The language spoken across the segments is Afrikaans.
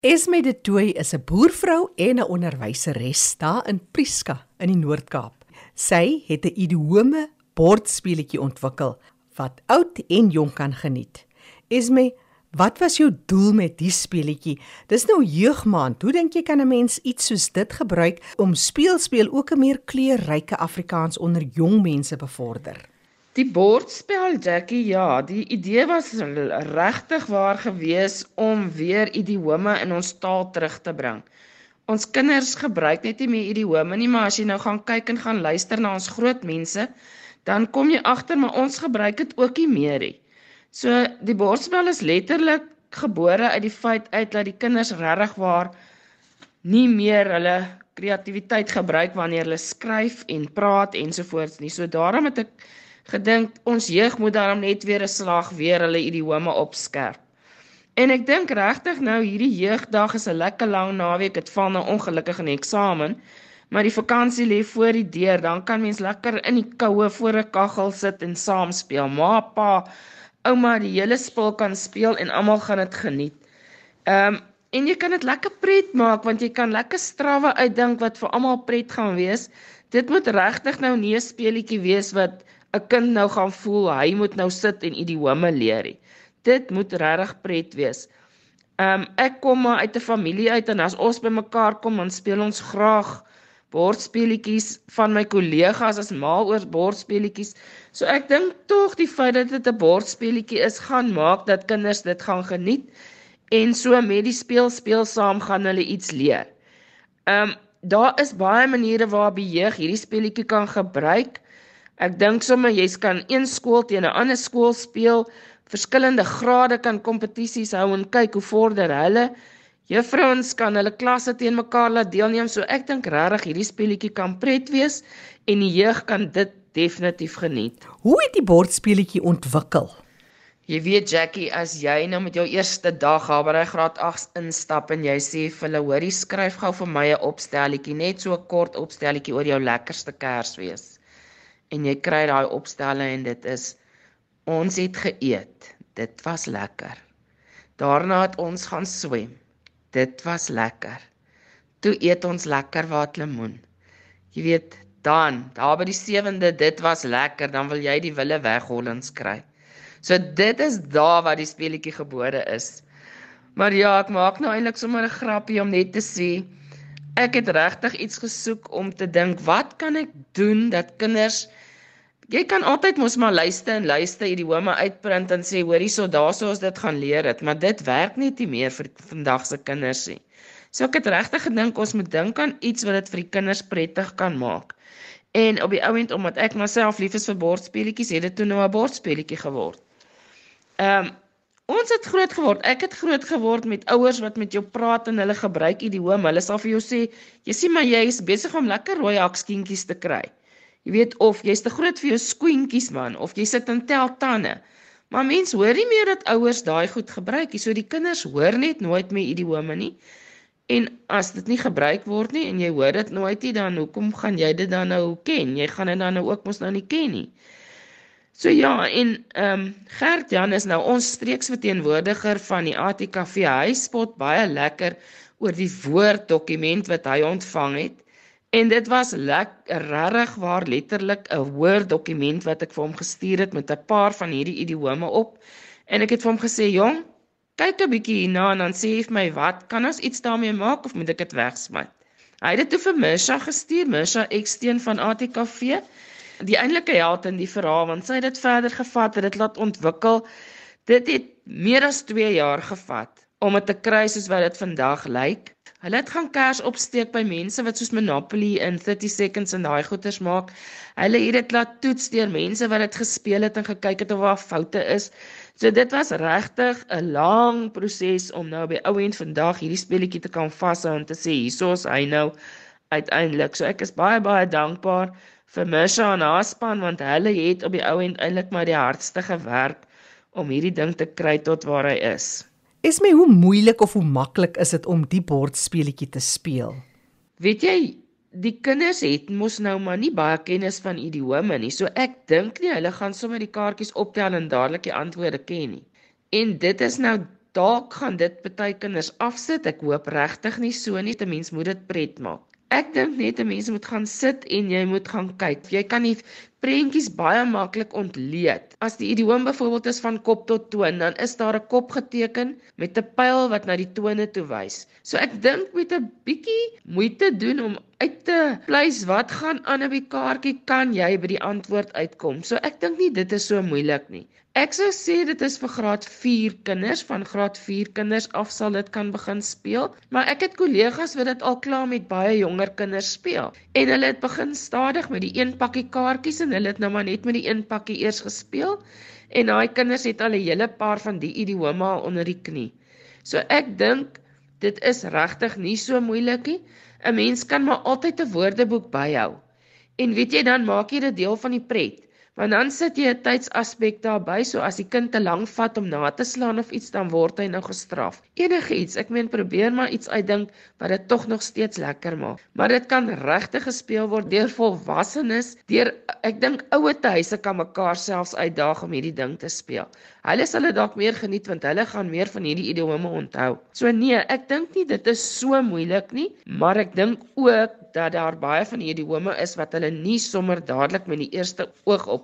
Esme de Tooi is 'n boervrou en 'n onderwyseres daar in Prieska in die Noord-Kaap. Sy het 'n idiome bordspeletjie ontwikkel wat oud en jonk kan geniet. Esme, wat was jou doel met die speletjie? Dis nou jeugmaand. Hoe dink jy kan 'n mens iets soos dit gebruik om speelspeel ook 'n meer kleurryke Afrikaans onder jong mense bevorder? Die bordspel Jackie, ja, die idee was regtig waar gewees om weer idiome in ons taal terug te bring. Ons kinders gebruik net nie meer idiome nie, maar as jy nou gaan kyk en gaan luister na ons groot mense, dan kom jy agter maar ons gebruik dit ook nie meer nie. So die bordspel is letterlik gebore uit die feit uit dat die kinders regtig waar nie meer hulle kreatiwiteit gebruik wanneer hulle skryf en praat ensovoorts nie. So daarom het ek gedink ons jeug moet daarom net weer 'n slag weer hulle idiome opskerp. En ek dink regtig nou hierdie jeugdag is 'n lekker lang naweek. Dit val nou ongelukkig in eksamen, maar die vakansie lê voor die deur. Dan kan mens lekker in die koue voor 'n kaggel sit en saam speel. Ma, pa, ouma, die hele spul kan speel en almal gaan dit geniet. Ehm um, en jy kan dit lekker pret maak want jy kan lekker strawwe uitdink wat vir almal pret gaan wees. Dit moet regtig nou nie 'n speletjie wees wat 'n kind nou gaan voel hy moet nou sit en idiome leer. Dit moet regtig pret wees. Ehm um, ek kom maar uit 'n familie uit en as ons bymekaar kom dan speel ons graag bordspeletjies van my kollegas as mal oor bordspeletjies. So ek dink tog die feit dat dit 'n bordspeletjie is gaan maak dat kinders dit gaan geniet en so met die speel speel saam gaan hulle iets leer. Ehm um, daar is baie maniere waarop die jeug hierdie speletjie kan gebruik. Ek dink sommer jy kan een skool teen 'n ander skool speel, verskillende grade kan kompetisies hou en kyk hoe vorder hulle. Juffrouens kan hulle klasse teen mekaar laat deelneem, so ek dink regtig hierdie speletjie kan pret wees en die jeug kan dit definitief geniet. Hoe het die bordspeletjie ontwikkel? Jy weet Jackie, as jy nou met jou eerste dag haar by graad 8 instap en jy sê vir hulle, hoorie, skryf gou vir my 'n opstelletjie, net so 'n kort opstelletjie oor jou lekkerste Kersfees en jy kry daai opstelle en dit is ons het geëet. Dit was lekker. Daarna het ons gaan swem. Dit was lekker. Toe eet ons lekker waterlemoen. Jy weet, dan, daar by die 7de, dit was lekker, dan wil jy die wille weghollings kry. So dit is daar waar die speletjie gebore is. Maar ja, ek maak nou eintlik sommer 'n grappie om net te sê ek het regtig iets gesoek om te dink wat kan ek doen dat kinders jy kan altyd mos maar luister en luister idiome uitprint en sê hoor hierso daarso ons dit gaan leer dit maar dit werk net nie meer vir vandag se kinders nie. So ek het regtig gedink ons moet dink aan iets wat dit vir die kinders prettig kan maak. En op die ouend omdat ek myself lief is vir bordspeletjies het dit toe nou 'n bordspeletjie geword. Ehm um, Ons het groot geword. Ek het groot geword met ouers wat met jou praat en hulle gebruik idiome. Hulle sal vir jou sê, "Jy sien maar jy is besig om lekker rooi hakskientjies te kry." Jy weet of jy's te groot vir jou skoentjies man of jy sit en tel tande. Maar mense hoor nie meer dat ouers daai goed gebruik nie. So die kinders hoor net nooit meer idiome nie. En as dit nie gebruik word nie en jy hoor dit nooit nie, dan hoekom gaan jy dit dan nou ken? Jy gaan dit dan nou ook mos nou nie ken nie. So ja, en ehm um, Gert Jan is nou ons streeksverteenwoordiger van die ATKV. Hy spot baie lekker oor die woorddokument wat hy ontvang het. En dit was regtig waar letterlik 'n woorddokument wat ek vir hom gestuur het met 'n paar van hierdie idiome op. En ek het vir hom gesê, "Jong, kyk 'n bietjie hierna en dan sê vir my wat kan ons iets daarmee maak of moet ek dit wegsmy?" Hy het dit toe vir Misha gestuur, Misha Eksteen van ATKV die eintlike held in die verhaal want sy het dit verder gevat en dit laat ontwikkel. Dit het meer as 2 jaar gevat om dit te kry soos wat dit vandag lyk. Hulle het gaan kers opsteek by mense wat soos Monopoly in 30 seconds en daai goeters maak. Hulle het dit laat toets deur mense wat dit gespeel het en gekyk het of daar foute is. So dit was regtig 'n lang proses om nou by ou en vandag hierdie speletjie te kan vashou en te sê hiersoos hy nou uiteindelik. So ek is baie baie dankbaar vir Misha en haar span want hulle het op die ou end eintlik maar die hardste gewerk om hierdie ding te kry tot waar hy is. Is my hoe moeilik of hoe maklik is dit om die bordspeletjie te speel? Weet jy, die kinders het mos nou maar nie baie kennis van idiome nie. So ek dink nie hulle gaan sommer die kaartjies optel en dadelik die antwoorde ken nie. En dit is nou dalk gaan dit baie kinders afsit. Ek hoop regtig nie so nie. 'n Mens moet dit pret maak. Ek dink net 'n mens moet gaan sit en jy moet gaan kyk. Jy kan nie prentjies baie maklik ontleed. As die idioom byvoorbeeld is van kop tot toon, dan is daar 'n kop geteken met 'n pyl wat na die tone toe wys. So ek dink met 'n bietjie moeite doen om uit te pleis wat gaan aan 'n kaartjie kan jy by die antwoord uitkom. So ek dink nie dit is so moeilik nie. Ek sou sê dit is vir graad 4 kinders, van graad 4 kinders af sal dit kan begin speel, maar ek het kollegas wat dit al klaar met baie jonger kinders speel. En hulle het begin stadig met die een pakkie kaartjies en hulle het nou maar net met die een pakkie eers gespeel en daai kinders het al 'n hele paar van die idiome al onder die knie. So ek dink dit is regtig nie so moeilik nie. 'n Mens kan maar altyd 'n woordeboek byhou. En weet jy dan maak jy dit deel van die pret. Want dan sit jy 'n tydsaspek daarby, so as die kind te lank vat om na te slaan of iets dan word hy nou gestraf. Enigiets, ek meen probeer maar iets uitdink wat dit tog nog steeds lekker maak. Maar dit kan regtig gespeel word deur volwassenes, deur ek dink ouer huise kan mekaar selfs uitdaag om hierdie ding te speel. Hulle sal dit dalk meer geniet want hulle gaan meer van hierdie idiome onthou. So nee, ek dink nie dit is so moeilik nie, maar ek dink ook dat daar baie van hierdie idiome is wat hulle nie sommer dadelik met die eerste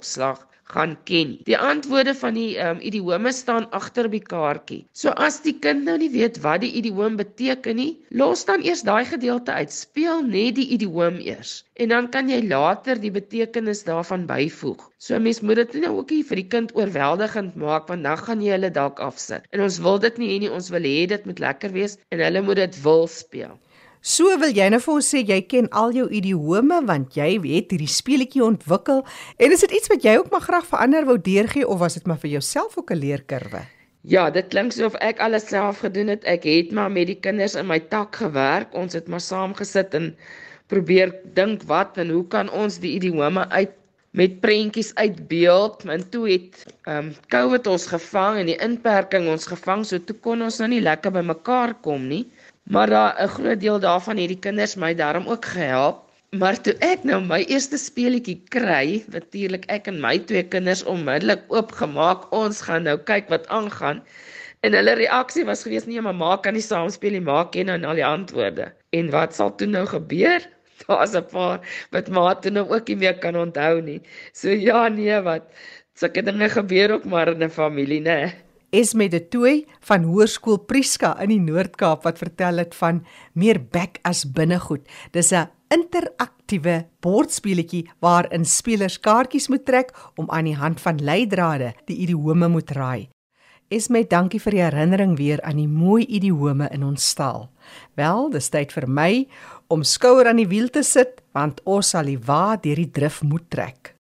oogopslag gaan ken. Die antwoorde van die um, idiome staan agter die kaartjie. So as die kind nou nie weet wat die idioom beteken nie, los dan eers daai gedeelte uit. Speel net die idioom eers en dan kan jy later die betekenis daarvan byvoeg. So mens moet dit nou nie vir die kind oorweldigend maak want dan gaan jy hulle dalk afsit. En ons wil dit nie hê nie, ons wil hê dit moet lekker wees en hulle moet dit wil speel. So wil jy nou vir ons sê jy ken al jou idiome want jy het hierdie speletjie ontwikkel en is dit iets wat jy ook maar graag vir ander wou deurgee of was dit maar vir jouself ook 'n leerkurwe? Ja, dit klink so of ek alles self gedoen het. Ek het maar met die kinders in my tak gewerk. Ons het maar saam gesit en probeer dink wat en hoe kan ons die idiome uit met prentjies uitbeeld. En toe het ehm um, COVID ons gevang en die inperking ons gevang, so toe kon ons nou nie lekker by mekaar kom nie. Maar daar 'n groot deel daarvan het die kinders my daarom ook gehelp. Maar toe ek nou my eerste speletjie kry, natuurlik ek en my twee kinders onmiddellik oopgemaak. Ons gaan nou kyk wat aangaan. En hulle reaksie was gewees nee, mamma kan nie saam speel nie, maak ken nou al die antwoorde. En wat sal toe nou gebeur? Daar's 'n paar wat ma toe nou ook nie meer kan onthou nie. So ja, nee, wat sulke dinge gebeur ook maar in 'n familie, né? Esme de Tooi van Hoërskool Priska in die Noord-Kaap wat vertel het van meer back as binnegoed. Dis 'n interaktiewe bordspeletjie waarin spelers kaartjies moet trek om aan die hand van leidrade die idiome moet raai. Esme, dankie vir die herinnering weer aan die mooi idiome in ons taal. Wel, dis tyd vir my om skouer aan die wiel te sit want ons sal die wa deur die drif moet trek.